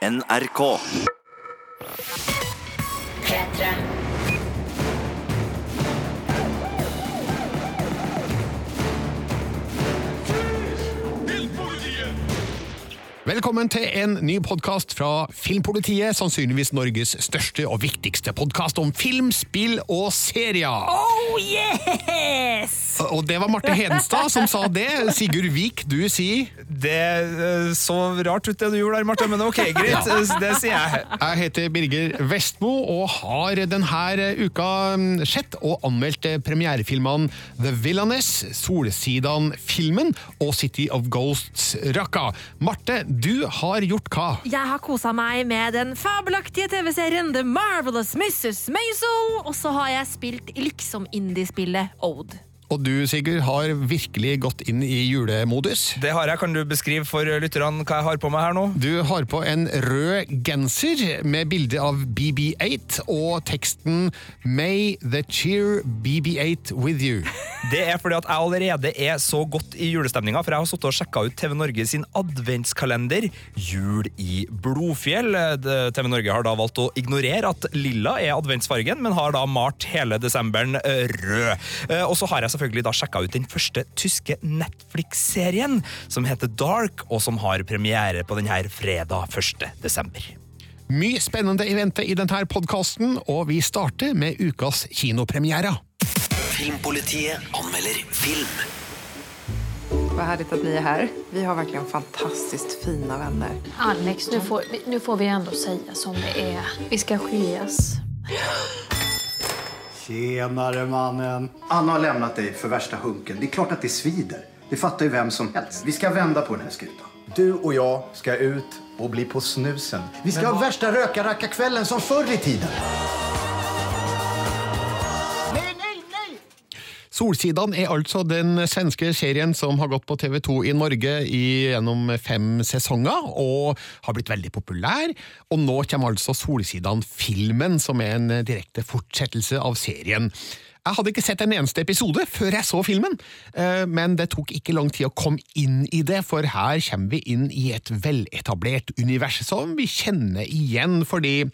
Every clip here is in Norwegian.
NRK. P3. Velkommen til en ny podkast fra Filmpolitiet. Sannsynligvis Norges største og viktigste podkast om film, spill og serier. Oh yes! Og det var Marte Hedenstad som sa det. Sigurd Vik, du sier Det eh, så rart ut det du gjorde der, Marte, men ok, greit. Eh, Det sier jeg. Jeg heter Birger Vestmo og har denne uka mm, sett og anmeldt premierefilmene The Villainess, Solsidan-filmen og City of Ghosts-rakka. Marte, du har gjort hva? Jeg har kosa meg med den fabelaktige TV-serien The Marvelous Mrs. Maisel, og så har jeg spilt liksom indiespillet Ode. Og du, Sigurd, har virkelig gått inn i julemodus. Det har jeg. Kan du beskrive for lytterne hva jeg har på meg her nå? Du har på en rød genser med bilde av BB8 og teksten May the cheer BB8 with you. Det er fordi at jeg allerede er så godt i julestemninga, for jeg har sittet og sjekka ut TV Norge sin adventskalender Jul i Blodfjell. TV Norge har da valgt å ignorere at lilla er adventsfargen, men har da malt hele desemberen eh, rød. Eh, Og så har jeg selvfølgelig da sjekka ut den første tyske Netflix-serien, som heter Dark, og som har premiere på denne fredag 1. desember. Mye spennende i vente i denne podkasten, og vi starter med ukas kinopremierer. Filmpolitiet anmelder film. Vad härligt att ni är här. Vi har verkligen fantastiskt fina vänner. Alex, nu får, nu får vi ändå säga som det är. Vi ska skiljas. Tjenare mannen. Anna har lämnat dig för värsta hunken. Det är klart att det svider. Det fattar ju vem som helst. Vi ska vända på den här skutan. Du och jag ska ut och bli på snusen. Vi ska ha värsta rökarrackarkvällen som förr i tiden. Solsidan er altså den svenske serien som har gått på TV2 i Norge i, gjennom fem sesonger, og har blitt veldig populær. Og nå kommer altså Solsidan-filmen, som er en direkte fortsettelse av serien. Jeg hadde ikke sett en eneste episode før jeg så filmen, eh, men det tok ikke lang tid å komme inn i det, for her kommer vi inn i et veletablert univers som vi kjenner igjen, fordi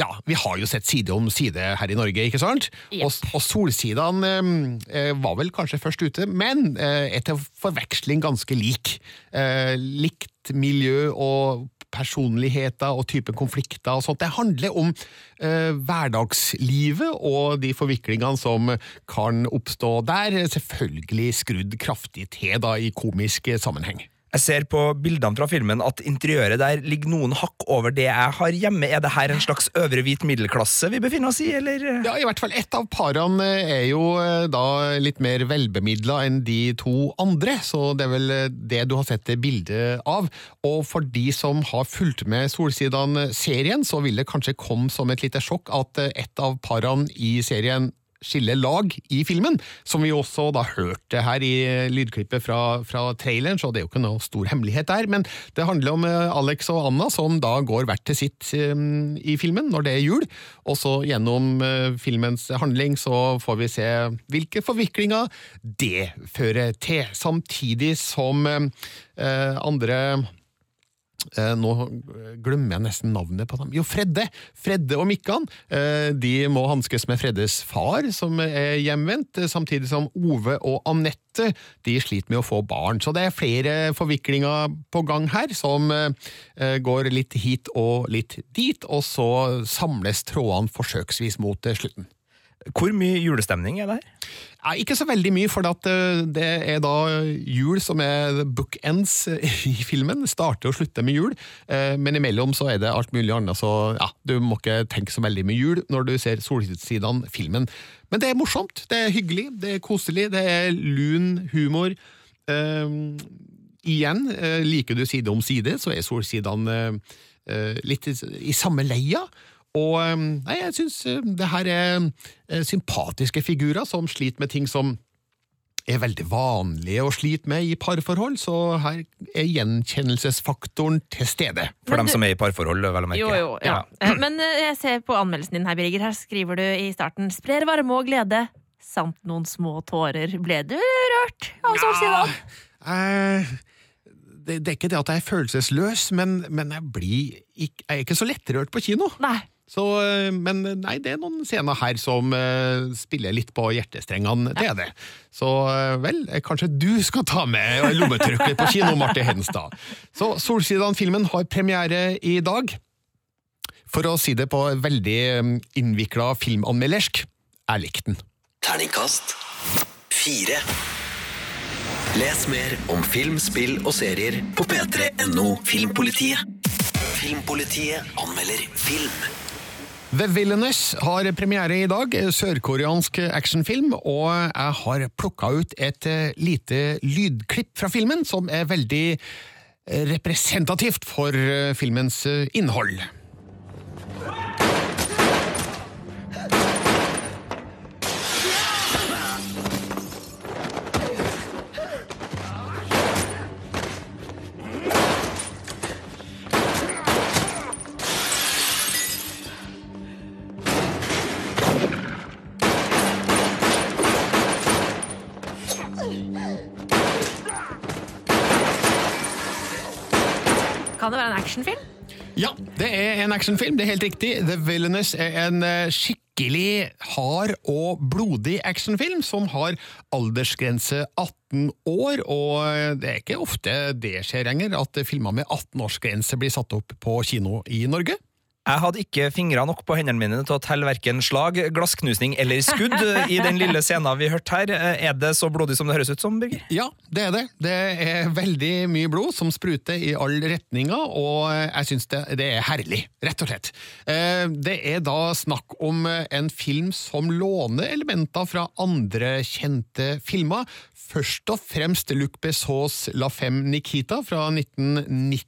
ja, vi har jo sett side om side her i Norge, ikke sant? Og, og Solsidene eh, var vel kanskje først ute, men eh, etter forveksling ganske lik. Eh, likt miljø og personligheter og type konflikter og sånt. Det handler om eh, hverdagslivet og de forviklingene som kan oppstå der, selvfølgelig skrudd kraftig til da i komisk sammenheng. Jeg ser på bildene fra filmen at interiøret der ligger noen hakk over det jeg har hjemme. Er det her en slags øvre hvit middelklasse vi befinner oss i, eller? Ja, i hvert fall ett av parene er jo eh, da litt mer velbemidla enn de to andre, så det er vel eh, det du har sett det bildet av. Og for de som har fulgt med Solsidan-serien, så vil det kanskje komme som et lite sjokk at et ett av parene i serien skiller lag i filmen, som vi også da hørte her i lydklippet fra, fra traileren, så det er jo ikke noe stor hemmelighet der, men det handler om eh, Alex og Anna som da går hvert til sitt eh, i filmen når det er jul, og så gjennom eh, filmens handling så får vi se hvilke forviklinger det fører til, samtidig som andre Eh, nå glemmer jeg nesten navnet på dem. Jo, Fredde! Fredde og Mikkan. Eh, de må hanskes med Freddes far, som er hjemvendt, eh, samtidig som Ove og Anette de sliter med å få barn. Så det er flere forviklinger på gang her, som eh, går litt hit og litt dit, og så samles trådene forsøksvis mot eh, slutten. Hvor mye julestemning er det her? Ja, ikke så veldig mye, for eh, det er da jul som er bookends i filmen. Starter og slutter med jul, eh, men imellom så er det alt mulig annet, så ja, du må ikke tenke så veldig med jul når du ser solsidene filmen. Men det er morsomt, det er hyggelig, det er koselig, det er lun humor. Eh, igjen, liker du side om side, så er solsidene eh, litt i samme leia. Og eh, nei, jeg syns det her er eh, sympatiske figurer som sliter med ting som er veldig vanlige å slite med i parforhold, så her er gjenkjennelsesfaktoren til stede. For Men dem som er i parforhold, vel å merke. Jo, jo, ja. ja. Men eh, jeg ser på anmeldelsen din her, Birger. Her skriver du i starten 'sprer varme og glede', samt noen små tårer. Ble du rørt av Solsidan? Eh, det, det er ikke det at jeg er følelsesløs, men, men jeg, blir ikke, jeg er ikke så lettrørt på kino. Nei. Så, eh, men nei, det er noen scener her som uh, spiller litt på hjertestrengene, det er det. Så eh, vel, kanskje du skal ta med lommetrykket på kino, Marte Hedenstad. Så Solsidan-filmen har premiere i dag. For å si det på veldig eh, innvikla filmanmeldersk, jeg likte den. Terningkast fire. Les mer om film, spill og serier på p3.no Filmpolitiet. Filmpolitiet anmelder film. The Villainous har premiere i dag, sørkoreansk actionfilm, og jeg har plukka ut et eh, lite lydklipp fra filmen som er veldig eh, representativt for eh, filmens innhold. Actionfilm? Ja, det er en actionfilm, det er helt riktig. The Villainous er en eh, skikkelig hard og blodig actionfilm som har aldersgrense 18 år, og eh, det er ikke ofte det skjer lenger, at filmer med 18-årsgrense blir satt opp på kino i Norge. Jeg hadde ikke fingra nok på hendene mine til å telle verken slag, glassknusning eller skudd i den lille scenen vi hørte her. Er det så blodig som det høres ut som, Birger? Ja, det er det. Det er veldig mye blod som spruter i alle retninger, og jeg syns det, det er herlig, rett og slett. Eh, Det er da snakk om en film som låner elementer fra andre kjente filmer. Først og fremst Luc Bessaux La Femme Nikita fra 1990.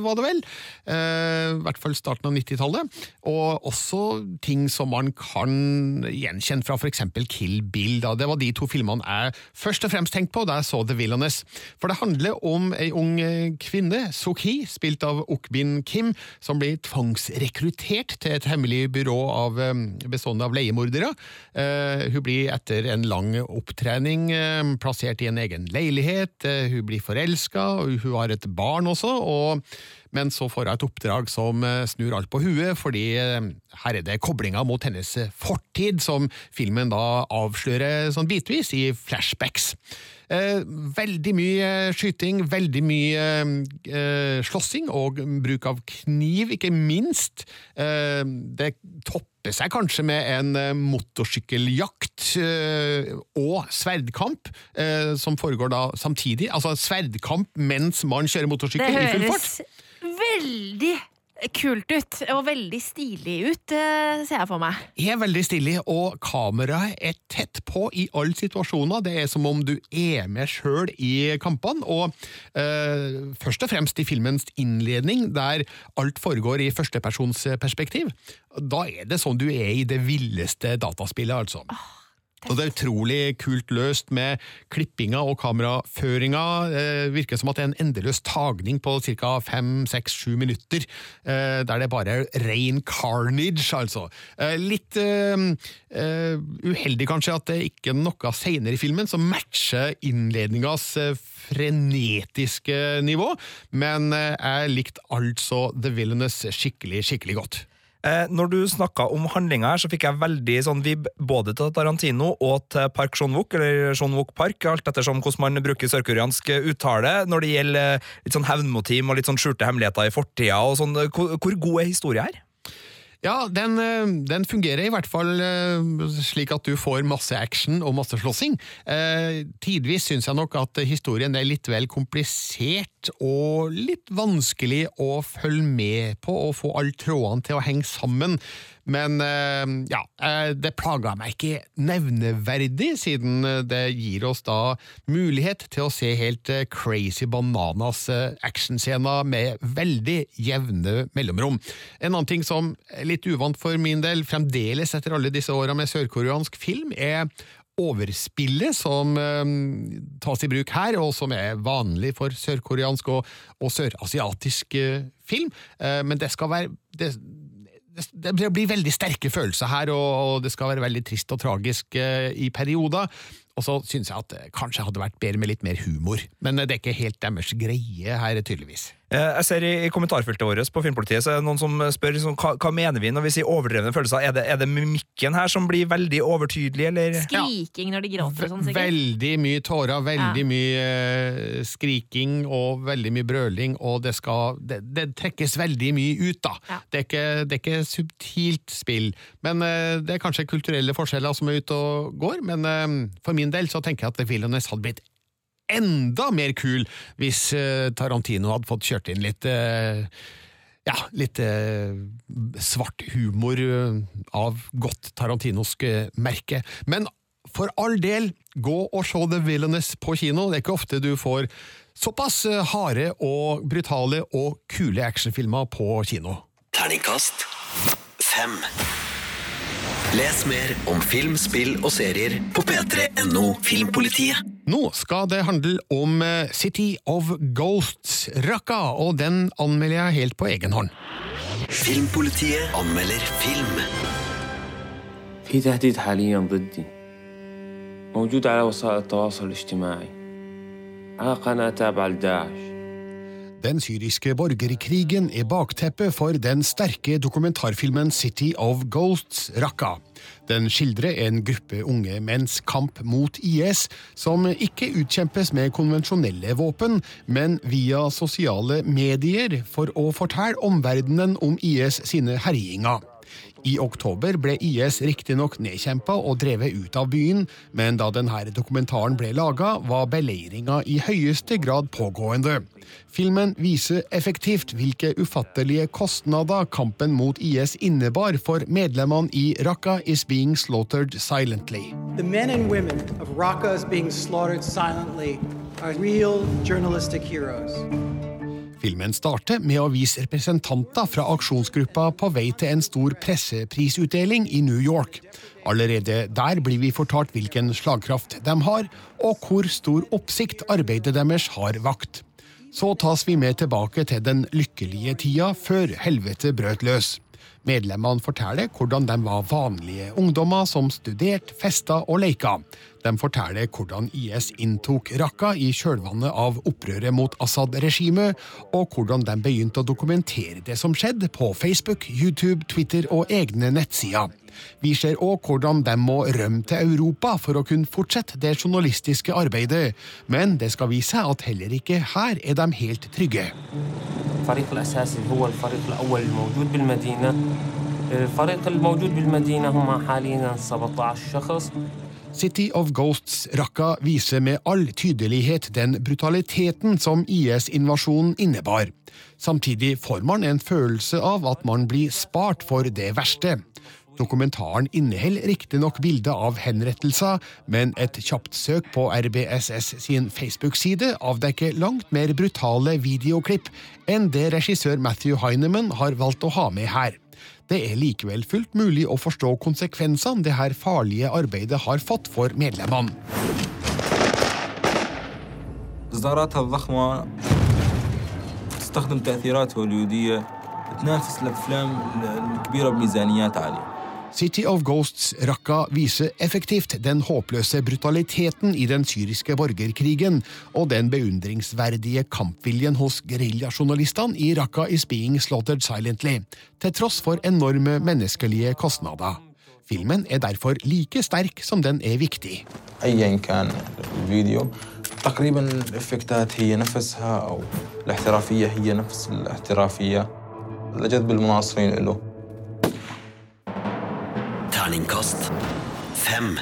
var det vel. Eh, I hvert fall starten av 90-tallet. Og også ting som man kan gjenkjenne fra f.eks. Kill Bill. Da. Det var de to filmene jeg først og fremst tenkte på da jeg så The Villainess. For det handler om ei ung eh, kvinne, Suk-hee, spilt av Okbin Kim, som blir tvangsrekruttert til et hemmelig byrå av, eh, bestående av leiemordere. Eh, hun blir etter en lang opptrening eh, plassert i en egen leilighet. Eh, hun blir forelska, hun har et barn også. og men så får hun et oppdrag som eh, snur alt på huet, fordi eh, her er det koblinga mot hennes eh, fortid, som filmen da avslører sånn bitvis i flashbacks. Eh, veldig mye skyting, veldig mye eh, slåssing og bruk av kniv, ikke minst. Eh, det topper seg kanskje med en eh, motorsykkeljakt eh, og sverdkamp, eh, som foregår da samtidig. Altså sverdkamp mens man kjører motorsykkel i full fart. Det høres veldig kult ut, og veldig stilig ut, eh, ser jeg for meg. Jeg er veldig stilig, og kameraet er tett på i alle situasjoner. Det er som om du er med sjøl i kampene, og eh, først og fremst i filmens innledning, der alt foregår i førstepersonsperspektiv. Da er det sånn du er i det villeste dataspillet, altså. Og det er utrolig kult løst med klippinga og kameraføringa. Eh, virker som at det er en endeløs tagning på ca. fem, seks, sju minutter, eh, der det bare er ren carnage, altså. Eh, litt eh, eh, uheldig kanskje at det ikke er noe seinere i filmen som matcher innledningas eh, frenetiske nivå, men jeg likte altså The Villainous skikkelig, skikkelig godt. Eh, når du snakka om handlinga her, så fikk jeg veldig sånn vib både til Tarantino og til Park Chan-wook, eller Chan-wook Park, alt ettersom hvordan man bruker sørkoreansk uttale, når det gjelder eh, litt sånn hevnmotiv og litt sånn skjulte hemmeligheter i fortida og sånn. Hvor, hvor god er historia her? Ja, den, eh, den fungerer i hvert fall eh, slik at du får masse action og masse slåssing. Eh, tidvis syns jeg nok at historien er litt vel komplisert og litt vanskelig å følge med på og få alle trådene til å henge sammen. Men eh, ja, eh, det plaga meg ikke nevneverdig, siden det gir oss da mulighet til å se helt eh, crazy bananas eh, actionscener med veldig jevne mellomrom. En annen ting som er litt uvant for min del, fremdeles etter alle disse åra med sørkoreansk film, er overspillet som eh, tas i bruk her, og som er vanlig for sørkoreansk og, og sørasiatisk eh, film. Eh, men det skal være det, det blir veldig sterke følelser her, og det skal være veldig trist og tragisk eh, i perioder. Og så syns jeg at det kanskje hadde vært bedre med litt mer humor. Men det er ikke helt deres greie her, tydeligvis. Eh, Jeg ser i i kommentarfeltet vårt på Filmpolitiet så er det noen som spør liksom, hva, hva mener vi når vi sier overdrevne følelser. Er det, er det mimikken her som blir veldig overtydelig, eller? Skriking når de gråter og sånn, sikkert. Veldig mye tårer, veldig Ja. mye eh, skriking og veldig mye brøling, og det skal Det, det trekkes veldig mye ut, da. Ja. Det, er ikke, det er ikke subtilt spill, men eh, det er kanskje kulturelle forskjeller som er ute og går. Men for min del så tenker jeg at Villainess hadde blitt enda mer kul hvis eh, Tarantino hadde fått kjørt inn litt eh, ja, litt eh, svart humor eh, av godt tarantinosk merke. Men for all del, gå og se The Villainous på kino. Det er ikke ofte du får såpass harde og brutale og kule actionfilmer på kino. Terningkast fem. Les mer om film, spill og serier på p3.no Filmpolitiet. Nå skal det handle om eh, City of Ghosts, Raqqa, og den anmelder jeg helt på egen hånd. Filmpolitiet anmelder film. في تهديد حاليا ضدي موجود على وسائل التواصل الاجتماعي على قناة تابعة لداعش den syriske borgerkrigen er bakteppet for den sterke dokumentarfilmen City of Ghosts, Raqqa. Den skildrer en gruppe unge menns kamp mot IS, som ikke utkjempes med konvensjonelle våpen, men via sosiale medier for å fortelle omverdenen om IS sine herjinger. I oktober ble IS riktignok nedkjempa og drevet ut av byen, men da denne dokumentaren ble laga, var beleiringa i høyeste grad pågående. Filmen viser effektivt hvilke ufattelige kostnader kampen mot IS innebar for medlemmene i Raqqa is being slaughtered silently. The men and women Raqqa is being slaughtered silently are real journalistic heroes. Filmen starter med å vise representanter fra aksjonsgruppa på vei til en stor presseprisutdeling i New York. Allerede der blir vi fortalt hvilken slagkraft de har, og hvor stor oppsikt arbeidet deres har vakt. Så tas vi med tilbake til den lykkelige tida før helvete brøt løs. Medlemmene forteller hvordan de var vanlige ungdommer som studerte, festa og leika. De forteller hvordan IS inntok Raqqa i kjølvannet av opprøret mot Assad-regimet, og hvordan de begynte å dokumentere det som skjedde på Facebook, YouTube, Twitter og egne nettsider. Vi ser òg hvordan de må rømme til Europa for å kunne fortsette det journalistiske arbeidet, men det skal vise seg at heller ikke her er de helt trygge. الفريق الأساسي هو الفريق الأول الموجود بالمدينة الفريق الموجود بالمدينة هم حاليا 17 شخص City of Ghosts Raqqa viser med all tydelighet den brutaliteten som IS-invasjonen innebar. Samtidig får man en følelse av at man blir spart for det verste. Dokumentaren inneholder riktignok bilde av henrettelser, men et kjapt søk på RBSS sin Facebook-side avdekker langt mer brutale videoklipp enn det regissør Matthew Heineman har valgt å ha med her. Det er likevel fullt mulig å forstå konsekvensene det her farlige arbeidet har fått for medlemmene. إصداراتها الضخمة تستخدم تأثيرات هوليودية تنافس الأفلام الكبيرة بميزانيات عالية City of Ghosts Raqqa viser effektivt den håpløse brutaliteten i den syriske borgerkrigen og den beundringsverdige kampviljen hos geriljajournalistene i Raqqa is being slaughtered silently, til tross for enorme menneskelige kostnader. Filmen er derfor like sterk som den er viktig. أيا كان الفيديو تقريبا الإفكتات هي نفسها أو الاحترافية هي نفس الاحترافية لجذب المناصرين له Terningkast fem.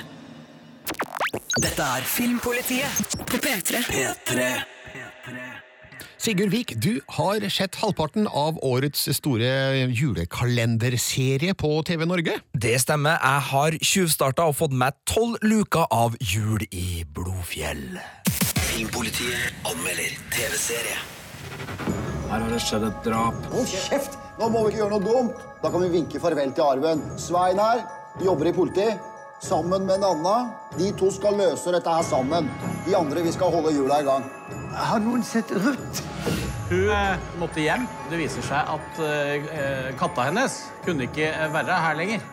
Dette er Filmpolitiet på P3. P3. Sigurd Vik, du har sett halvparten av årets store julekalenderserie på TV Norge. Det stemmer. Jeg har tjuvstarta og fått med tolv luker av Jul i Blodfjell. Filmpolitiet anmelder TV-serie. Her har det skjedd et drap. Hold kjeft! Nå må vi ikke gjøre noe dumt. Da kan vi vinke farvel til arven. Svein her, jobber i politiet Sammen med Nanna. De to skal løse dette her sammen. De andre, vi skal holde hjula i gang. Har noen sett rødt? Hun eh, måtte hjem. Det viser seg at eh, katta hennes kunne ikke eh, være her lenger.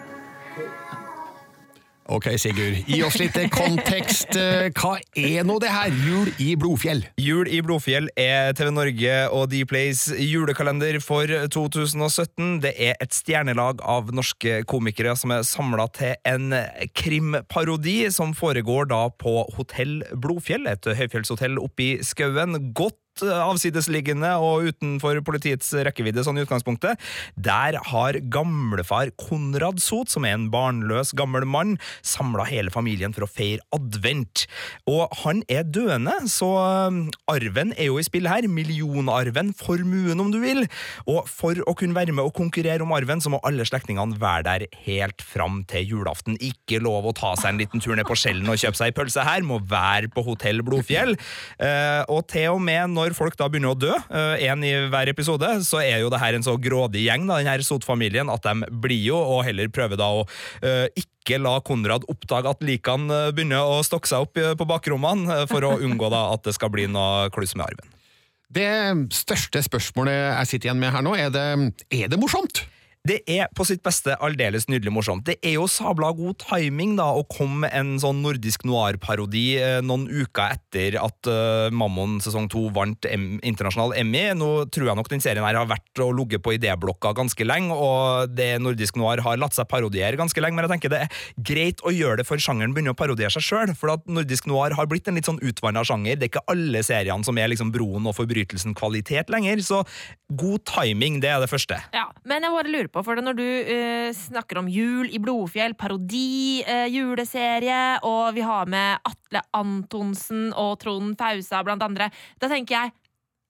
Ok, Sigurd, gi oss litt kontekst. Eh, Hva er nå det her? Jul i Blodfjell? Jul i Blodfjell er TV Norge og Dplays julekalender for 2017. Det er et stjernelag av norske komikere som er samla til en krimparodi som foregår da på Hotell Blodfjell, et høyfjellshotell oppe i skauen. Godt avsidesliggende og utenfor politiets rekkevidde sånn i utgangspunktet. Der har gamlefar Konrad Sot, som er en barnløs gammel mann, samla hele familien for å feire advent. Og han er døende, så um, arven er jo i spill her. Millionarven, formuen om du vil. Og for å kunne være med og konkurrere om arven, så må alle slektningene være der helt fram til julaften. Ikke lov å ta seg en liten tur ned på Skjellen og kjøpe seg ei pølse her, må være på Hotell Blodfjell. Eh, og til og med når folk da begynner å dø, én i hver episode, så er jo det her en så grådig gjeng, da, den her Sot-familien, at de blir jo, og heller prøver da å eh, ikke la Konrad oppdage at likene eh, begynner å stokke seg opp eh, på bakrommene, eh, for å unngå da at det skal bli noe kluss med arven. Det største spørsmålet jeg sitter igjen med her nå, er det, er det morsomt? Det er på sitt beste aldeles nydelig morsomt. Det er jo sabla god timing da å komme med en sånn nordisk noir-parodi eh, noen uker etter at uh, Mammon sesong to vant M internasjonal Emmy. Nå tror jeg nok den serien her har vært og ligget på idéblokka ganske lenge, og det nordisk noir har latt seg parodiere ganske lenge, men jeg tenker det er greit å gjøre det før sjangeren begynner å parodiere seg sjøl, for at nordisk noir har blitt en litt sånn utvanna sjanger. Det er ikke alle seriene som er liksom broen og forbrytelsen kvalitet lenger, så god timing, det er det første. Ja, men jeg bare lurer på, for når du uh, snakker om jul i Blodfjell, parodi, uh, juleserie, og vi har med Atle Antonsen og Trond Fausa blant andre, da tenker jeg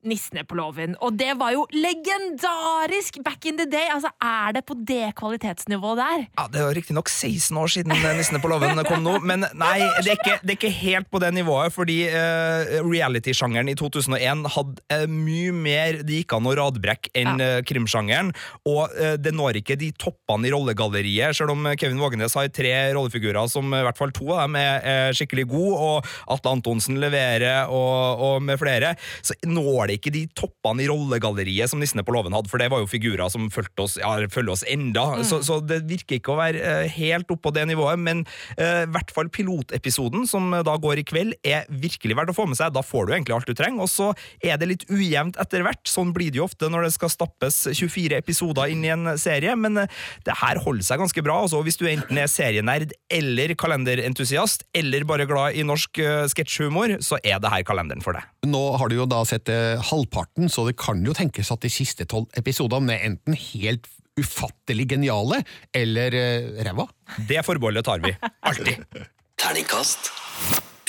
Nissene på låven. Og det var jo legendarisk back in the day! Altså, Er det på det kvalitetsnivået der? Ja, Det er riktignok 16 år siden Nissene på låven kom nå, men nei, det er, ikke, det er ikke helt på det nivået, fordi uh, reality-sjangeren i 2001 hadde uh, mye mer det gikk an å radbrekke enn uh, krimsjangeren, og det når ikke de toppene i rollegalleriet, selv om Kevin Vågenes har tre rollefigurer som i hvert fall to av dem er, er skikkelig gode, og Atle Antonsen leverer, og, og med flere, så når det ikke de toppene i rollegalleriet som Nissene på låven hadde, for det var jo figurer som følger oss, ja, oss enda, Mm. så, så det virker ikke å være eh, helt oppå det nivået, men uh, i hvert fall pilotepisoden, som eh, da går i kveld, er virkelig verdt å få med seg. Da får du egentlig alt du trenger, og så er det litt ujevnt etter hvert. Sånn blir det jo ofte når det skal stappes 24 episoder inn i en serie, men uh, det her holder seg ganske bra. Også hvis du enten er serienerd eller kalenderentusiast, eller bare glad i norsk uh, sketsjhumor, så er det her kalenderen for deg. Nå har du jo da sett eh, halvparten, så det kan jo tenkes at de siste tolv episodene er enten helt ufattelig geniale eller uh, ræva. Det forbeholdet tar vi. Alltid. Terningkast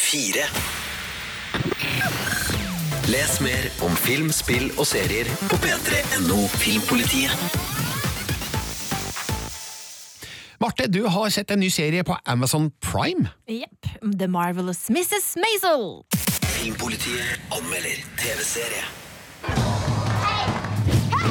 fire. Les mer om film, spill og serier på p3.no Filmpolitiet. Marte, du har sett en ny serie på Amazon Prime. Jepp. The Marvelous Mrs. Maisel. Filmpolitiet anmelder TV-serie.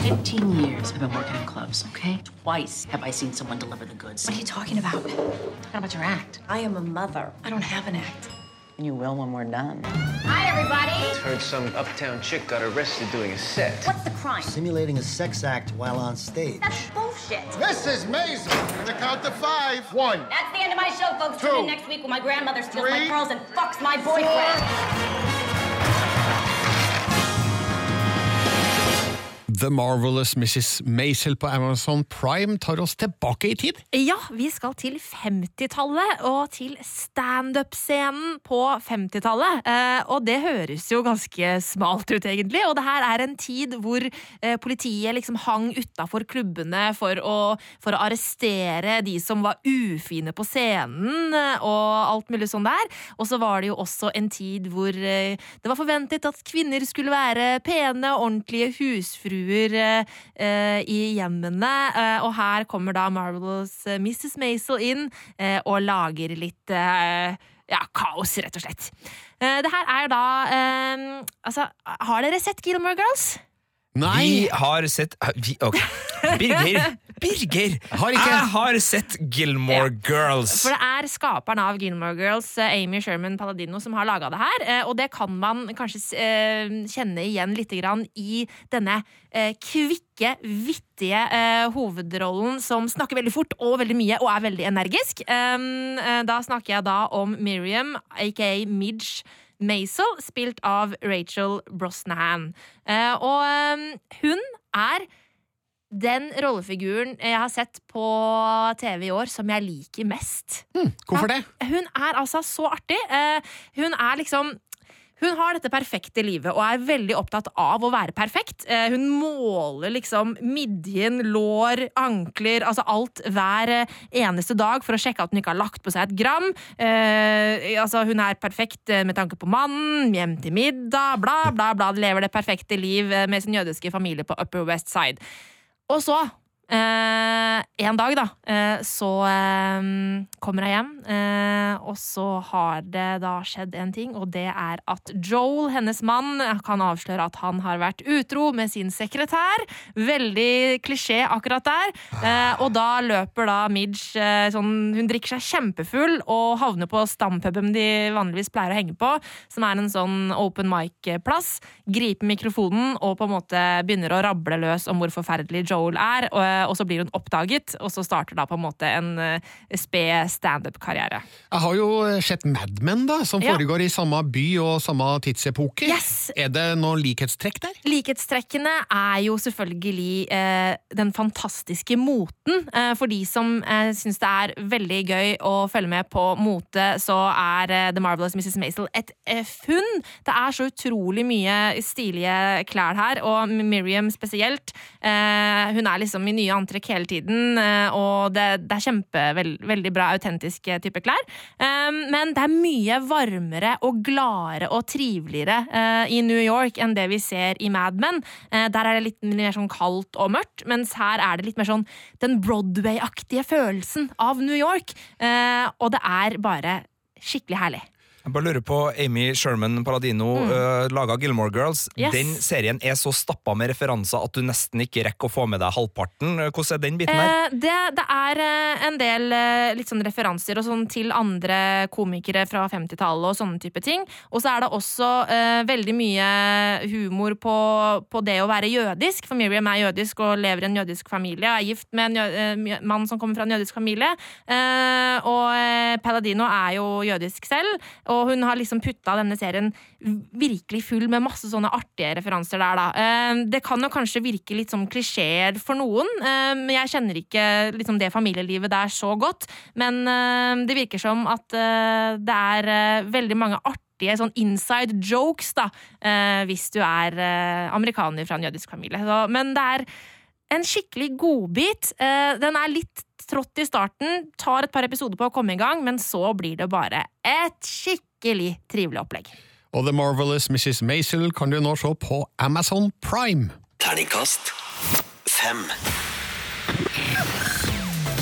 15 years I've been working in clubs, okay? Twice have I seen someone deliver the goods. What are you talking about? talking about your act. I am a mother. I don't have an act. And you will when we're done. Hi, everybody. Heard some uptown chick got arrested doing a set. What's the crime? Simulating a sex act while on stage. That's bullshit. Mrs. Mason, gonna count to five. One. That's the end of my show, folks. Tune in next week when my grandmother steals my Three. pearls and fucks my boyfriend. The Marvelous Mrs. Maisel på Amazon Prime tar oss tilbake i tid. Ja, vi skal til 50-tallet og til standup-scenen på 50-tallet. Eh, og det høres jo ganske smalt ut, egentlig. Og det her er en tid hvor eh, politiet liksom hang utafor klubbene for å, for å arrestere de som var ufine på scenen, eh, og alt mulig sånn der. Og så var det jo også en tid hvor det var forventet at kvinner skulle være pene, ordentlige husfruer eh, eh, i hjemmene. Eh, og her kommer da Marvelous eh, Mrs. Maisel inn eh, og lager litt eh, ja, kaos, rett og slett. Eh, det her er da eh, Altså, har dere sett Gilmore Girls? Nei! Vi har sett vi, okay. Birger! Birger! Har ikke. Jeg har sett Gilmore Girls. For det er skaperen av Gilmore Girls, eh, Amy Sherman Paladino, som har laga det her. eh, Og det kan man kanskje eh, kjenne igjen litt i denne kvikke, vittige hovedrollen som snakker veldig fort og veldig mye og er veldig energisk. Da snakker jeg da om Miriam, aka Midge. Maisel, spilt av Rachel Brosnahan. Eh, og hun er den rollefiguren jeg har sett på TV i år som jeg liker mest. Hvorfor det? Hun er altså så artig. Eh, hun er liksom hun har dette perfekte livet og er veldig opptatt av å være perfekt. Eh, hun måler liksom midjen, lår, ankler, altså alt hver eh, eneste dag for å sjekke at hun ikke har lagt på seg et gram. Eh, altså hun er perfekt med tanke på mannen, hjem til middag, bla, bla, bla. Lever det perfekte liv med sin jødiske familie på Upper West Side. Og så, eh, en dag, da, eh, så eh, kommer jeg hjem, eh, og så har det da skjedd en ting, og det er at Joel, hennes mann, kan avsløre at han har vært utro med sin sekretær. Veldig klisjé akkurat der. Eh, og da løper da Midge eh, sånn Hun drikker seg kjempefull og havner på stampuben de vanligvis pleier å henge på, som er en sånn open mic-plass. Griper mikrofonen og på en måte begynner å rable løs om hvor forferdelig Joel er, og, og så blir hun oppdaget, og så starter da på en måte en eh, sped standup-karriere. Jeg har jo sett Mad Men, da, som Ja. foregår i samme by og samme tidsepoke. Yes. Er det noen likhetstrekk der? Likhetstrekkene er jo selvfølgelig eh, den fantastiske moten. Eh, for de som eh, syns det er veldig gøy å følge med på mote, så er eh, The Marvelous Mrs. Maisel et eh, funn. Det er så utrolig mye stilige klær her, og Miriam spesielt. Eh, hun er liksom i nye antrekk hele tiden, eh, og det, det er kjempe, veld, bra autentiske type klær. Eh, men det er mye varmere og gladere og triveligere eh, i New York enn det vi ser i Mad Men. Eh, der er det litt mer sånn kaldt og mørkt, mens her er det litt mer sånn den Broadway-aktige følelsen av New York. Og det er bare skikkelig herlig. Jeg bare lurer på, Amy Sherman Paladino mm. laga Gilmore Girls. Yes. Den serien er så stappa med referanser at du nesten ikke rekker å få med deg halvparten. Hvordan er den biten her? Eh, det, det er eh, en del eh, litt sånn referanser og sånn til andre komikere fra 50-tallet og sånne type ting. Og så er det også eh, veldig mye humor på, på det å være jødisk, for Miriam er jødisk og lever i en jødisk familie, er gift med en jød, eh, mann som kommer fra en jødisk familie. Eh, og eh, Paladino er jo jødisk selv, og hun har liksom putta denne serien virkelig full med masse sånne artige referanser der, da. Eh, det kan jo kanskje virke litt som klisjeer for noen, eh, men jeg kjenner ikke liksom det familielivet der så godt. Men eh, det virker som at eh, det er eh, veldig mange artige sånn inside jokes, da, eh, hvis du er amerikaner fra en jødisk familie. Men det er en skikkelig godbit. Den er litt trått i starten, tar et par episoder på å komme i gang, men så blir det bare et skikkelig trivelig opplegg. Og The Marvelous Mrs. Maisel kan du nå se på Amazon Prime. Terningkast fem.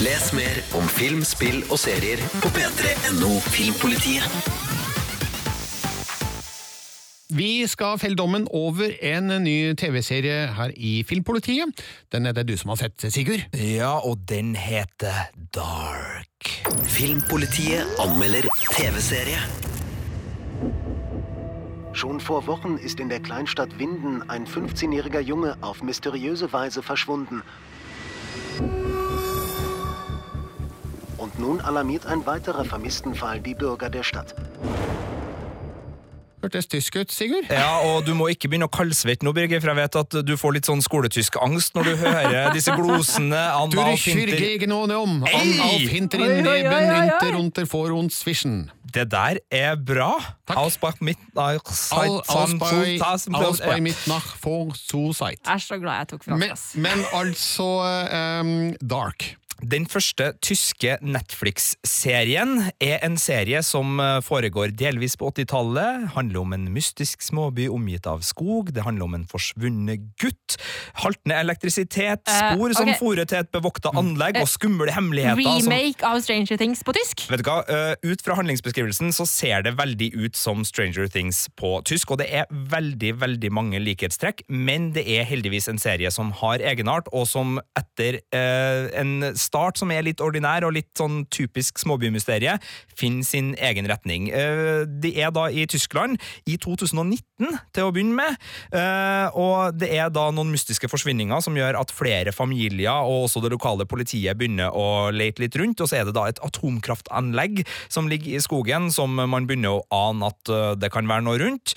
Les mer om film, spill og serier på p3.no Filmpolitiet. Vi skal felle dommen over en ny TV-serie her i Filmpolitiet. Den er det du som har sett, Sigurd? Ja, og den heter Dark. Filmpolitiet anmelder TV-serie. Schon vor Wochen ist in der Kleinstadt Winden ein 15-jähriger Junge auf mysteriöse Weise verschwunden. Und nun alarmiert ein weiterer Vermisstenfall die Bürger der Stadt. Hørtes tysk ut, Sigurd? Ja, og du må ikke begynne å kaldsvette nå, Birger, for jeg vet at du får litt sånn skoletysk angst når du hører disse glosene. Du kyrge ikke noe om, an Ei! auf hinter in neben, inter unter vor uns zwischen. Det der er bra. Ausbach mitt All, aus mit Ja. mitt nach for so seit. Jeg er så glad jeg tok fransk, Men, men altså um, Dark. Den første tyske Netflix-serien er en serie som eh, foregår delvis på 80-tallet. Handler om en mystisk småby omgitt av skog. Det handler om en forsvunnet gutt. Haltende elektrisitet, Eh, spor som ok. fòrer til et bevokta anlegg, Eh, og skumle hemmeligheter. som Remake av Stranger Things på tysk? Vet du hva, eh, Ut fra handlingsbeskrivelsen så ser det veldig ut som Stranger Things på tysk, og det er veldig veldig mange likhetstrekk, men det er heldigvis en serie som har egenart, og som etter eh, en start som er litt ordinær og litt sånn typisk småbymysterie, finner sin egen retning. Eh, de er da i Tyskland i 2019 til å begynne med, eh, og det er da noen mystiske forsvinninger som gjør at flere familier og også det lokale politiet begynner å lete litt rundt, og så er det da et atomkraftanlegg som ligger i skogen, som man begynner å ane at eh, det kan være noe rundt.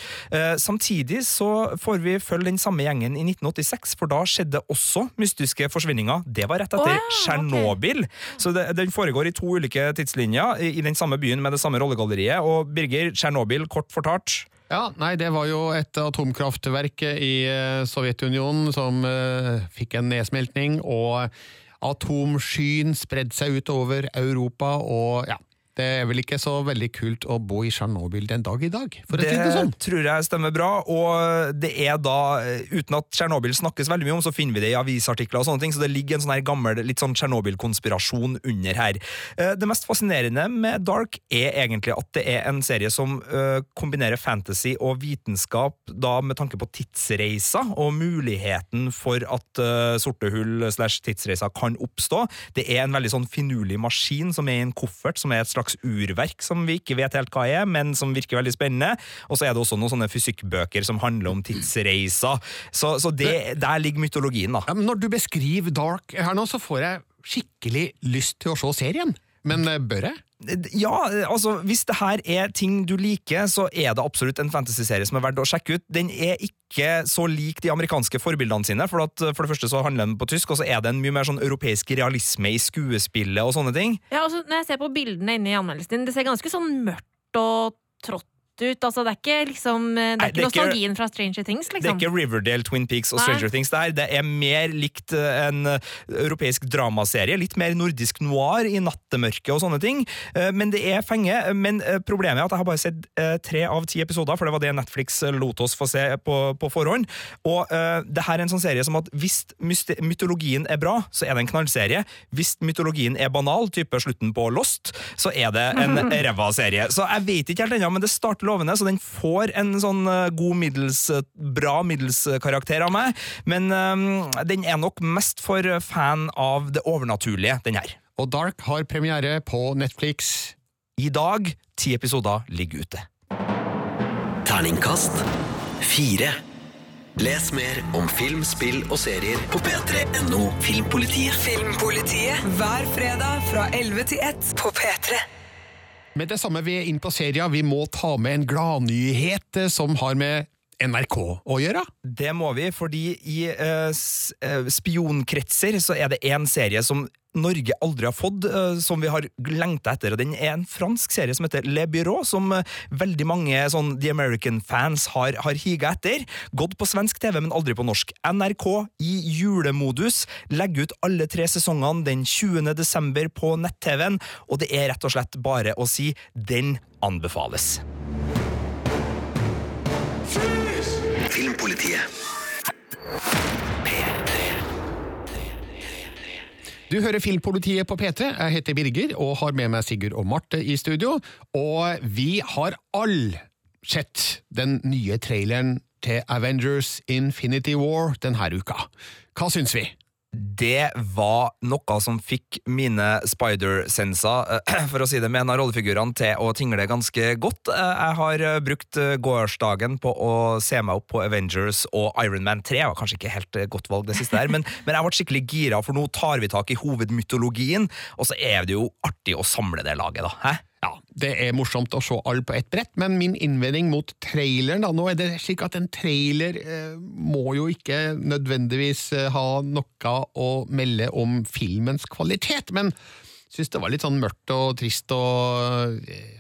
Samtidig så får vi følge den samme gjengen i 1986, for da skjedde også mystiske forsvinninger. Det var rett etter Tsjernobyl. Tsjernobyl. Så det, den foregår i to ulike tidslinjer i, i den samme byen med det samme rollegalleriet. Og Birger, Tsjernobyl, kort fortalt. Ja, nei, det var jo et atomkraftverk i eh, Sovjetunionen som uh, fikk en nedsmeltning, og atomskyen spredde seg utover Europa, og ja, det er vel ikke så veldig kult å bo i Tsjernobyl den dag i dag, for å si det sånn. tror jeg stemmer bra, og det er da, eh, uten at Tsjernobyl snakkes veldig mye om, så finner vi det i avisartikler og sånne ting, så det ligger en sånn her gammel, litt sånn Tsjernobyl-konspirasjon under her. Eh, Det mest fascinerende med Dark er egentlig at det er en serie som eh, kombinerer fantasy og vitenskap, da med tanke på tidsreiser, og muligheten for at sorte hull slash tidsreiser kan oppstå. Det er en veldig sånn finurlig maskin som er i en koffert, som er et slags urverk som vi ikke vet helt hva er, men som virker veldig spennende. Og så er det også noen sånne fysikkbøker som handler om tidsreiser. Så, så det, der ligger mytologien, da. Ja, når du beskriver Dark her nå, så får jeg skikkelig lyst til å se serien. Men eh, bør jeg? Ja, altså hvis det her er ting du liker, så er det absolutt en fantasyserie som er verdt å sjekke ut. Den er ikke så lik de amerikanske forbildene sine, for, at, for det første så handler den på tysk, og så er det en mye mer sånn europeisk realisme i skuespillet og sånne ting. Ja, altså, når jeg ser på bildene inne i anmeldelsen din, det ser ganske sånn mørkt og trått ut. Altså, det er ikke liksom Det er Nei, ikke det er ikke- nostalgien fra Stranger Things, Det er liksom. ikke Riverdale, Twin Peaks og Nei. Stranger Things der. Det er mer likt eh, en eh, europeisk dramaserie. Litt mer nordisk noir i nattemørket og sånne ting. Eh, Men det er fenge. Men eh, problemet er at jeg har bare sett eh, tre av ti episoder, for det var det Netflix eh, lot oss få se på, på forhånd. Og uh, det her er en sånn serie som at hvis mytologien er bra, så er det en knallserie. Hvis mytologien er banal, type slutten på Lost, så er det en ræva serie. Så jeg vet ikke helt ennå, men det starter lovende, så den får en sånn eh, god middels, eh, bra middels-karakter av meg. Men eh, den er nok mest for fan av det overnaturlige, den her. Og Dark har premiere på Netflix. I dag, ti episoder ligger ute. Terningkast fire. Les mer om film, spill og serier på p3.no Filmpolitiet. Filmpolitiet hver fredag fra 11 til 1 på P3. Med det samme vi er inne på serien, vi må ta med en gladnyhet eh, som har med NRK å gjøre. Det må vi, fordi i uh, spionkretser så er det en serie som Norge aldri har fått, eh, som vi har lengta etter. og Den er en fransk serie som heter Le Bureau, som eh, veldig mange sånn The American-fans har, har higa etter. Gått på svensk TV, men aldri på norsk. NRK i julemodus legger ut alle tre sesongene den 20. desember på nett-TV-en, og det er rett og slett bare å si den anbefales. Filmpolitiet. Du hører Filmpolitiet på P3. Jeg heter Birger og har med meg Sigurd og Marte i studio. Og vi har all sett den nye traileren til Avengers Infinity War denne uka. Hva syns vi? Det var noe som fikk mine spider-senser, eh, for å si det med en av rollefigurene, til å tingle ganske godt. Eh, Jeg har eh, brukt gårsdagen på å se meg opp på Avengers og Iron Man 3. Det var kanskje ikke helt godt valg, det siste der, men, men jeg ble skikkelig gira, for nå tar vi tak i hovedmytologien, og så er det jo artig å samle det laget, da. Hæ? Ja, Det er morsomt å se alle på ett brett, men min innvending mot traileren da, Nå er det slik at en trailer eh, må jo ikke nødvendigvis eh, ha noe å melde om filmens kvalitet, men syns det var litt sånn mørkt og trist og eh,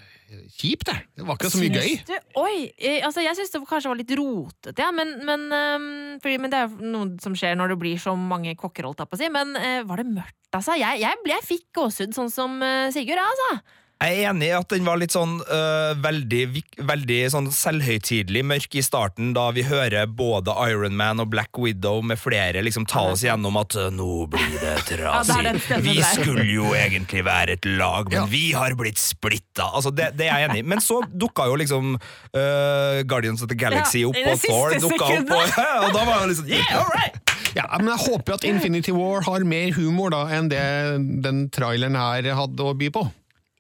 kjipt, det. Det var ikke så mye gøy. Du, oi, jeg, altså jeg syns det kanskje var litt rotete, ja, men, men, um, fordi, men det er noe som skjer når det blir så mange kokker, holdt jeg på å si. Men uh, var det mørkt, altså? Jeg, jeg, jeg fikk gåsehud, sånn som uh, Sigurd, jeg, altså. Jeg er enig i at den var litt sånn øh, veldig, veldig sånn selvhøytidelig mørk i starten, da vi hører både Iron Man og Black Widow med flere liksom ta oss gjennom at øh, nå blir det Ja, det er trasig. den vi skulle jo egentlig være et lag, men vi har blitt splitta. Altså, det, det er jeg enig i. Men så dukka jo liksom øh, Guardians of the Galaxy Ja, opp, og Thor dukka opp, og, og da var det liksom yeah, all right! Ja, men jeg håper jo at Infinity War har mer humor da enn det den traileren her hadde å by på.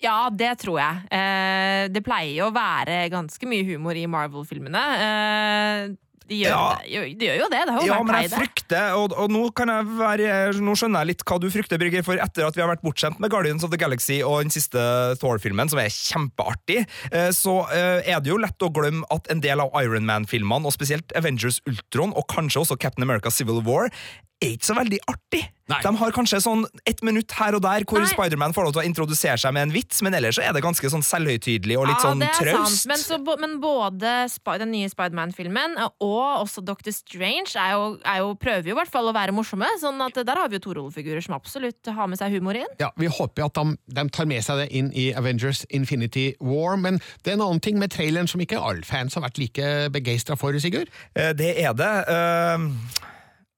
Ja, det tror jeg. Eh, det pleier jo å være ganske mye humor i Marvel-filmene. Eh, de, gjør, Ja. det, gjør- de gjør jo det. Det Ja, men jeg frykter, og, og nå, kan jeg være, nå skjønner jeg litt hva du frykter, Brygger, for etter at vi har vært bortskjemt med Guardians of the Galaxy og den siste Thor-filmen, som er kjempeartig, eh, så eh, er det jo lett å glemme at en del av Iron Man-filmene, og spesielt Avengers Ultron, og kanskje også Captain America Civil War, er ikke så veldig artig. De har kanskje sånn ett minutt her og der hvor Spiderman får lov til å introdusere seg med en vits, men ellers så er det ganske sånn selvhøytidelig og litt sånn ja, er traust. Men, så, men både den nye Spiderman-filmen og også Doctor Strange er jo, er jo, prøver jo i hvert fall å være morsomme. Sånn at der har vi jo to rollefigurer som absolutt har med seg humor inn. Ja, Vi håper jo at de, de tar med seg det inn i Avengers Infinity War, men det er en annen ting med traileren som ikke alle fans har vært like begeistra for, Sigurd. Eh, Det er det. Eh,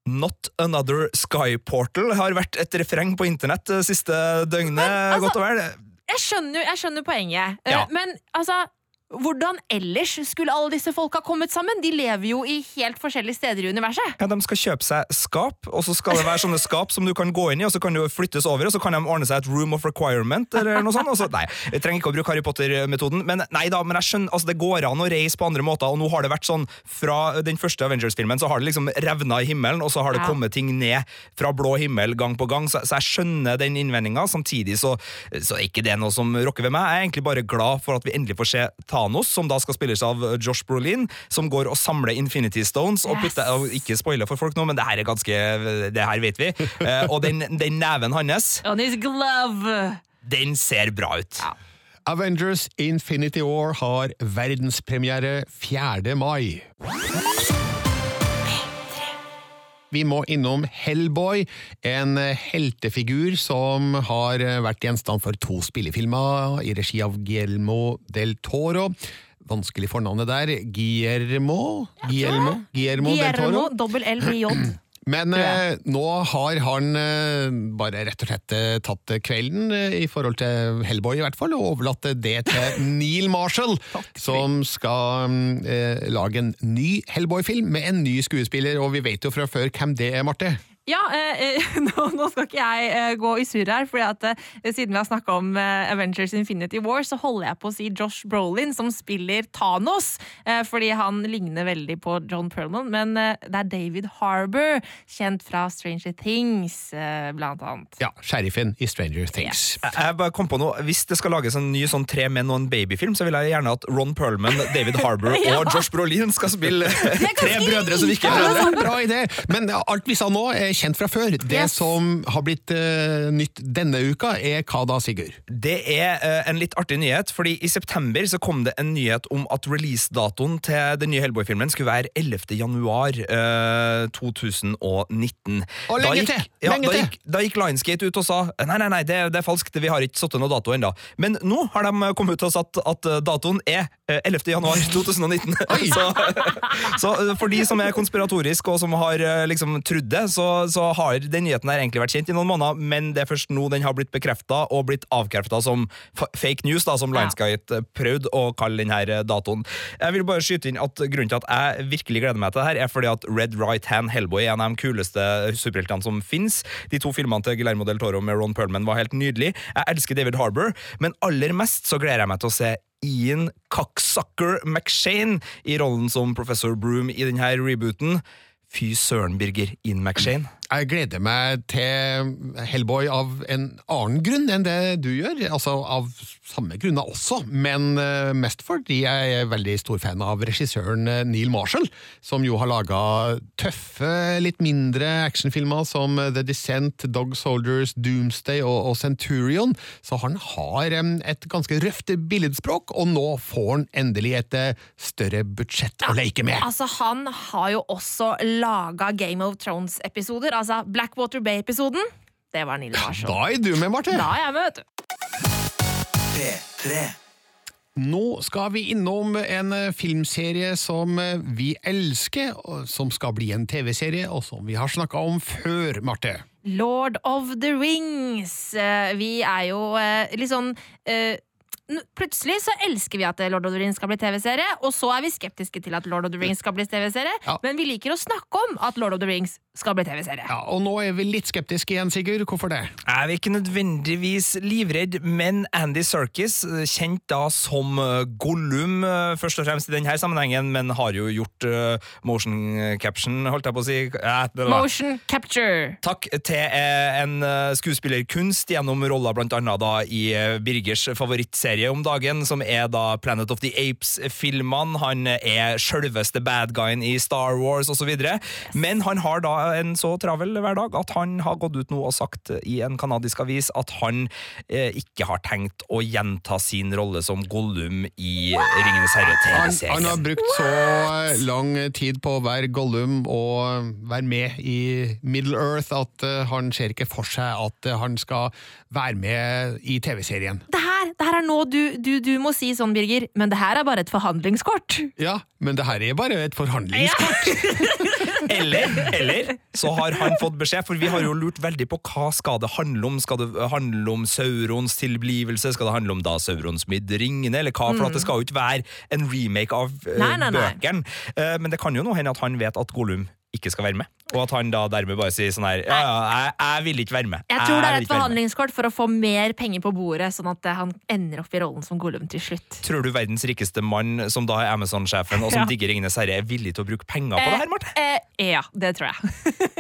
Not Another Sky Portal har vært et refreng på internett det siste døgnet, godt og vel. Jeg skjønner, jeg skjønner poenget, Eh, Ja. men altså hvordan ellers skulle alle disse folka kommet sammen? De lever jo i helt forskjellige steder i universet. Ja, De skal kjøpe seg skap, og så skal det være sånne skap som du kan gå inn i, og så kan du flyttes over, og så kan de ordne seg et room of requirement, eller noe sånt. Så, nei, jeg trenger ikke å bruke Harry Potter-metoden, men nei da, men jeg skjønner, altså det går an å reise på andre måter, og nå har det vært sånn, fra den første Avengers-filmen, så har det liksom revna i himmelen, og så har det Ja. kommet ting ned fra blå himmel gang på gang, så, så jeg skjønner den innvendinga, samtidig så, så er ikke det noe som rokker ved meg. Jeg er egentlig bare glad for at vi endelig får se Thanos, som da skal spilles av Josh Brolin, som går og samler Infinity Stones, og putter, og ikke spoiler for folk nå, men det her er ganske, det her vet vi, Eh, og den, den neven hans, On his glove! den ser bra ut. Avengers Infinity War har verdenspremiere 4. mai. Vi må innom Hellboy, en heltefigur som har vært gjenstand for to spillefilmer i regi av Guillermo del Toro. Vanskelig fornavnet der. Guillermo? Guillermo, Guillermo del Toro. Guillermo, dobbel L med J. Men eh, nå har han eh, bare rett og slett eh, tatt kvelden eh, i forhold til Hellboy i hvert fall, og overlatt det til Neil Marshall, som skal eh, lage en ny Hellboy-film med en ny skuespiller, og vi vet jo fra før hvem det er, Marte. Ja, eh, eh, nå, nå skal ikke jeg eh, gå i surr her, for eh, siden vi har snakka om eh, Avengers Infinity War, så holder jeg på å si Josh Brolin, som spiller Thanos, eh, fordi han ligner veldig på John Perlman, men eh, det er David Harbour, kjent fra Stranger Things, eh, blant annet. Ja, sheriffen i Stranger Things. Jeg jeg bare kom på noe, Hvis det skal lages en ny sånn tre menn og en babyfilm, så vil jeg gjerne at Ron Perlman, David Harbour Ja. og Josh Brolin skal spille tre brødre som ikke er Ja, det er en brødre. bra idé, men alt vi sa nå er kjent fra før. Det som har blitt uh, nytt denne uka, er hva da, Sigurd? Det er uh, en litt artig nyhet, fordi i september så kom det en nyhet om at releasedatoen til den nye Hellboy-filmen skulle være 11. januar uh, 2019. Og lenge gikk- til! Ja, Lenge da til! gikk, da gikk Lionsgate ut og sa nei, nei, nei, det, det er falskt, vi har ikke satt noe dato ennå. Men nå har de kommet ut og sagt at eh, datoen er eh, 11. januar 2019. så, så eh, for de som er konspiratoriske og som har eh, liksom trodd det, så, så har den nyheten her egentlig vært kjent i noen måneder, men det er først nå den har blitt bekrefta og blitt avkrefta som fake news, da, som Lionsgate eh, prøvde å kalle denne datoen. Jeg vil bare skyte inn at Grunnen til at jeg virkelig gleder meg til det her, er fordi at Red Right Hand Hellboy er en av de kuleste superheltene som fins. De to filmene til Guillermo del Toro med Ron Perlman var helt nydelig. Jeg elsker David Harbour, men aller mest så gleder jeg meg til å se Ian Cocksucker McShane i rollen som Professor Broom i denne rebooten. Fy søren, Birger. Ian McShane. Jeg gleder meg til Hellboy av en annen grunn enn det du gjør. Altså av samme grunner også, men eh, mest fordi jeg er veldig stor fan av regissøren eh, Neil Marshall, som jo har laga tøffe, litt mindre actionfilmer som The Descent, Dog Soldiers, Doomsday og, Centurion. Så han har et ganske røft billedspråk, og nå får han endelig et eh, større budsjett å leke med. Altså, han har jo også laga Game of Thrones-episoder. Altså Blackwater Bay-episoden. Det var Nille Larsson. Da er du med, Marte. Da er jeg med, vet du. Nå skal vi innom en eh, filmserie som eh, vi elsker, som skal bli en TV-serie, og som vi har snakka om før, Marte. Lord of the Rings. Eh, Vi er jo litt sånn eh, Plutselig så elsker vi at Lord of the Rings skal bli TV-serie, og så er vi skeptiske til at Lord of the Rings skal bli TV-serie, men vi liker å snakke om at Lord of the Rings skal bli TV-serie. Ja, Og nå er vi litt skeptiske igjen, Sigurd. Hvorfor det? Jeg er ikke nødvendigvis livredd, men Andy Serkis, kjent da som eh, Gollum, eh, først og fremst i denne sammenhengen, men har jo gjort eh, motion caption, holdt jeg på å si. Eh, Motion capture. Takk til eh, en eh, skuespillerkunst gjennom roller blant annet da i eh, Birgers favorittserie om dagen, som er da Planet of the Apes-filmene. Han er sjølveste bad guyen i Star Wars osv. Men han har da en så travel hverdag at han har gått ut nå og sagt i en kanadisk avis at han eh, ikke har tenkt å gjenta sin rolle som Gollum i Ringenes herre-TV-serien. han har brukt så eh, lang tid på å være Gollum og være med i Middle Earth at eh, han ser ikke for seg at eh, han skal være med i TV-serien. Det her, er nå du, du, du må si sånn, Birger, men det her er bare et forhandlingskort. Ja, men det her er bare et forhandlingskort. Eller, eller så har han fått beskjed, for vi har jo lurt veldig på hva skal det handle om. Skal det handle om Saurons tilblivelse? Skal det handle om da Saurons midd ringene, eller hva? For at det skal jo ikke være en remake av uh, Nei, nei, nei. bøkene. Uh, men det kan jo nå hende at han vet at Gollum ikke skal være med, og at han da dermed bare sier sånn her Ja, ja, jeg, jeg vil ikke være med. Jeg tror det er et forhandlingskort for å få mer penger på bordet, sånn at eh, han ender opp i rollen som Gollum til slutt. Tror du verdens rikeste mann, som da er Amazon-sjefen, og som Ja. digger Ringenes herre, er villig til å bruke penger på det her, Marte? Eh, eh, ja, det tror jeg.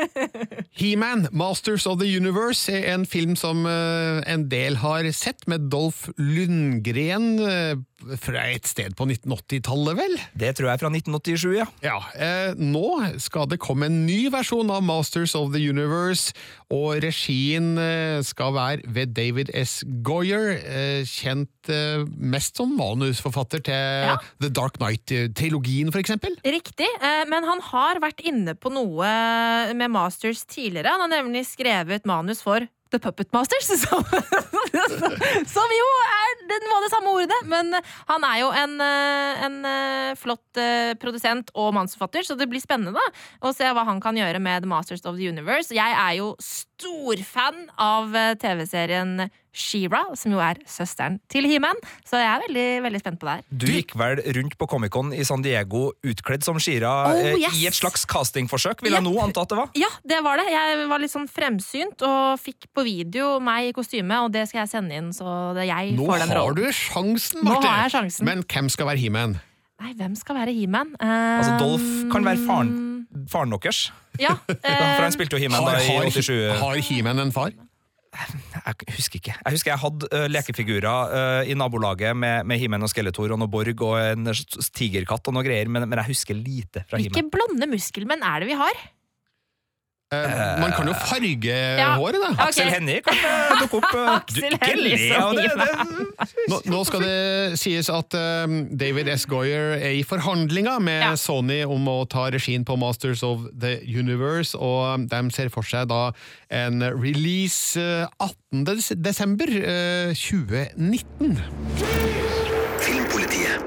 He-Man, Masters of the Universe, er en film som eh, en del har sett, med Dolph Lundgren eh, fra et sted på 1980-tallet, vel? Det tror jeg er fra 1987, ja. Ja, eh, Nå skal det komme en ny versjon av Masters of the Universe, og regien eh, skal være ved David S. Goyer, eh, kjent eh, mest som manusforfatter til The Dark Knight-trilogien, for eksempel. Riktig, men han har vært inne på noe med Masters tidligere. Han har nemlig skrevet manus for The Puppet Masters, som, som jo er det var det samme ordet. Men han er jo en, eh, en eh, flott eh, produsent og mannsforfatter, så det blir spennende da, å se hva han kan gjøre med The Masters of the Universe. Jeg er jo storfan av eh, TV-serien She-Ra, som jo er søsteren til He-Man, så jeg er veldig, veldig spent på det her. Du gikk vel rundt på Comic-Con i San Diego utkledd som Shira Oh, eh, yes. i et slags castingforsøk, vil jeg nå anta at det var? Ja, det var det. Jeg var litt sånn fremsynt og fikk på video meg i kostyme, og det skal jeg sende inn, så det er jeg Nå får den har du sjansen, Nå har jeg sjansen. Men hvem skal være He-Man? Nei, hvem skal være He-Man? Altså, Dolph kan være faren, Um, faren deres. Ja, For han spilte jo He-Man da i Har- har- 87. Har He-Man en far? Jeg husker ikke. Jeg husker jeg hadde uh, lekefigurer uh, i nabolaget med, med He-Man og Skeletor og noe Borg og en tigerkatt og noe greier, men, men jeg husker lite fra Hvilke He-Man. blonde muskelmenn er det vi har? Eh, man kan jo farge Ja, håret, da. ok. Aksel Hennie kan eh, dukke opp. eh, Aksel ikke Hennie le av det! Nå, nå skal det sies at eh, David S. Goyer er i forhandlinger med Sony om å ta regien på Masters of the Universe, og de ser for seg da en release eh, 18. des- desember eh, 2019. Filmpolitiet.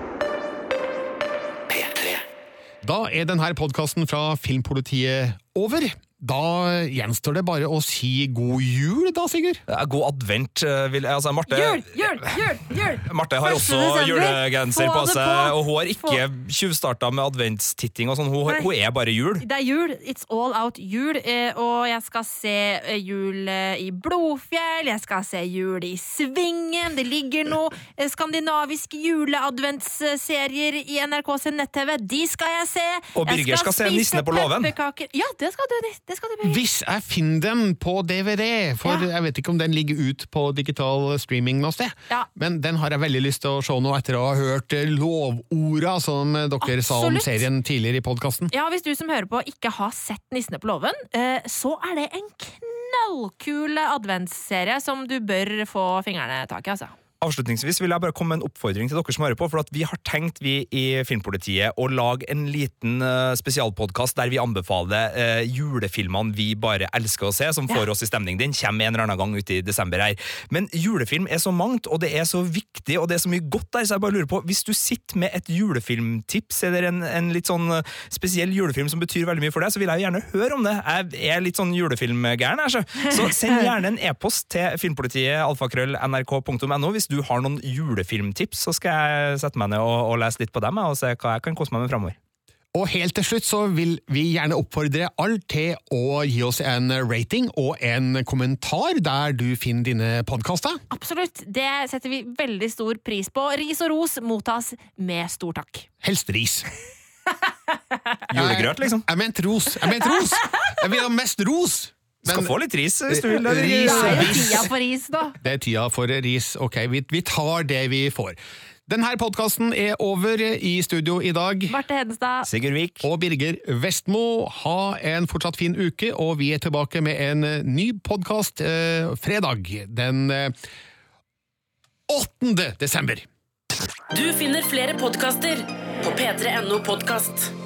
Da er denne podkasten fra Filmpolitiet over. Da gjenstår det bare å si god jul, da, Sigurd. Ja, God advent, eh, vil jeg altså, Marte, Jul, jul, jul, jul! Marte har også julegenser på seg, på. og hun har ikke tjuvstarta med adventstitting og sånn. Hun, hun er bare jul. Det er jul. It's all out jul. eh, Og jeg skal se eh, jul i Blodfjell, jeg skal se jul i Svingen. Det ligger noe skandinavisk juleadventsserier i NRK sin nett-TV. De skal jeg se. Og Jeg Birger skal se Nissene på låven. Ja, det skal du. Det skal du bli. Hvis jeg finner den på DVD, for jeg vet ikke om den ligger ut på digital streaming noe sted, Ja. men den har jeg veldig lyst til å se nå etter å ha hørt eh, lovorda som dere sa om serien tidligere i podkasten. Ja, Hvis du som hører på ikke har sett Nissene på låven, eh, så er det en knallkul adventsserie som du bør få fingrene tak i. altså. Avslutningsvis vil jeg bare komme med en oppfordring til dere som hører på, for at vi har tenkt vi i Filmpolitiet å lage en liten uh, spesialpodkast der vi anbefaler uh, julefilmene vi bare elsker å se, som får oss i stemning. Den kommer en eller annen gang ute i desember her. Men julefilm er så mangt, og det er så viktig, og det er så mye godt der, så jeg bare lurer på, hvis du sitter med et julefilmtips, eller en, en litt sånn eh, spesiell julefilm som betyr veldig mye for deg, så vil jeg jo gjerne høre om det. Jeg er litt sånn julefilmgæren, jeg, så. Så send gjerne en e-post til filmpolitiet alfakrøll.nrk.no hvis du har noen julefilmtips, så skal jeg sette meg ned og, og lese litt på dem og se hva jeg kan kose meg med framover. Og helt til slutt så vil vi gjerne oppfordre alle til å gi oss en rating og en kommentar der du finner dine podkaster. Absolutt. Det setter vi veldig stor pris på. Ris og ros mottas med stor takk. Helst ris. Julegrøt, liksom. Jeg mente ros! Jeg mente ros! Jeg vil ha mest ros! Skal få litt ris hvis du vil. eller? Ris, Det er jo tida for ris, da. Det er tida for ris. Ok, vi, vi tar det vi får. Denne podkasten er over i studio i dag. Marte Hedenstad. Sigurd Vik. Og Birger Vestmo. Ha en fortsatt fin uke, og vi er tilbake med en eh, ny podkast eh, fredag den eh, 8. desember. Du finner flere podkaster på p3.no podkast.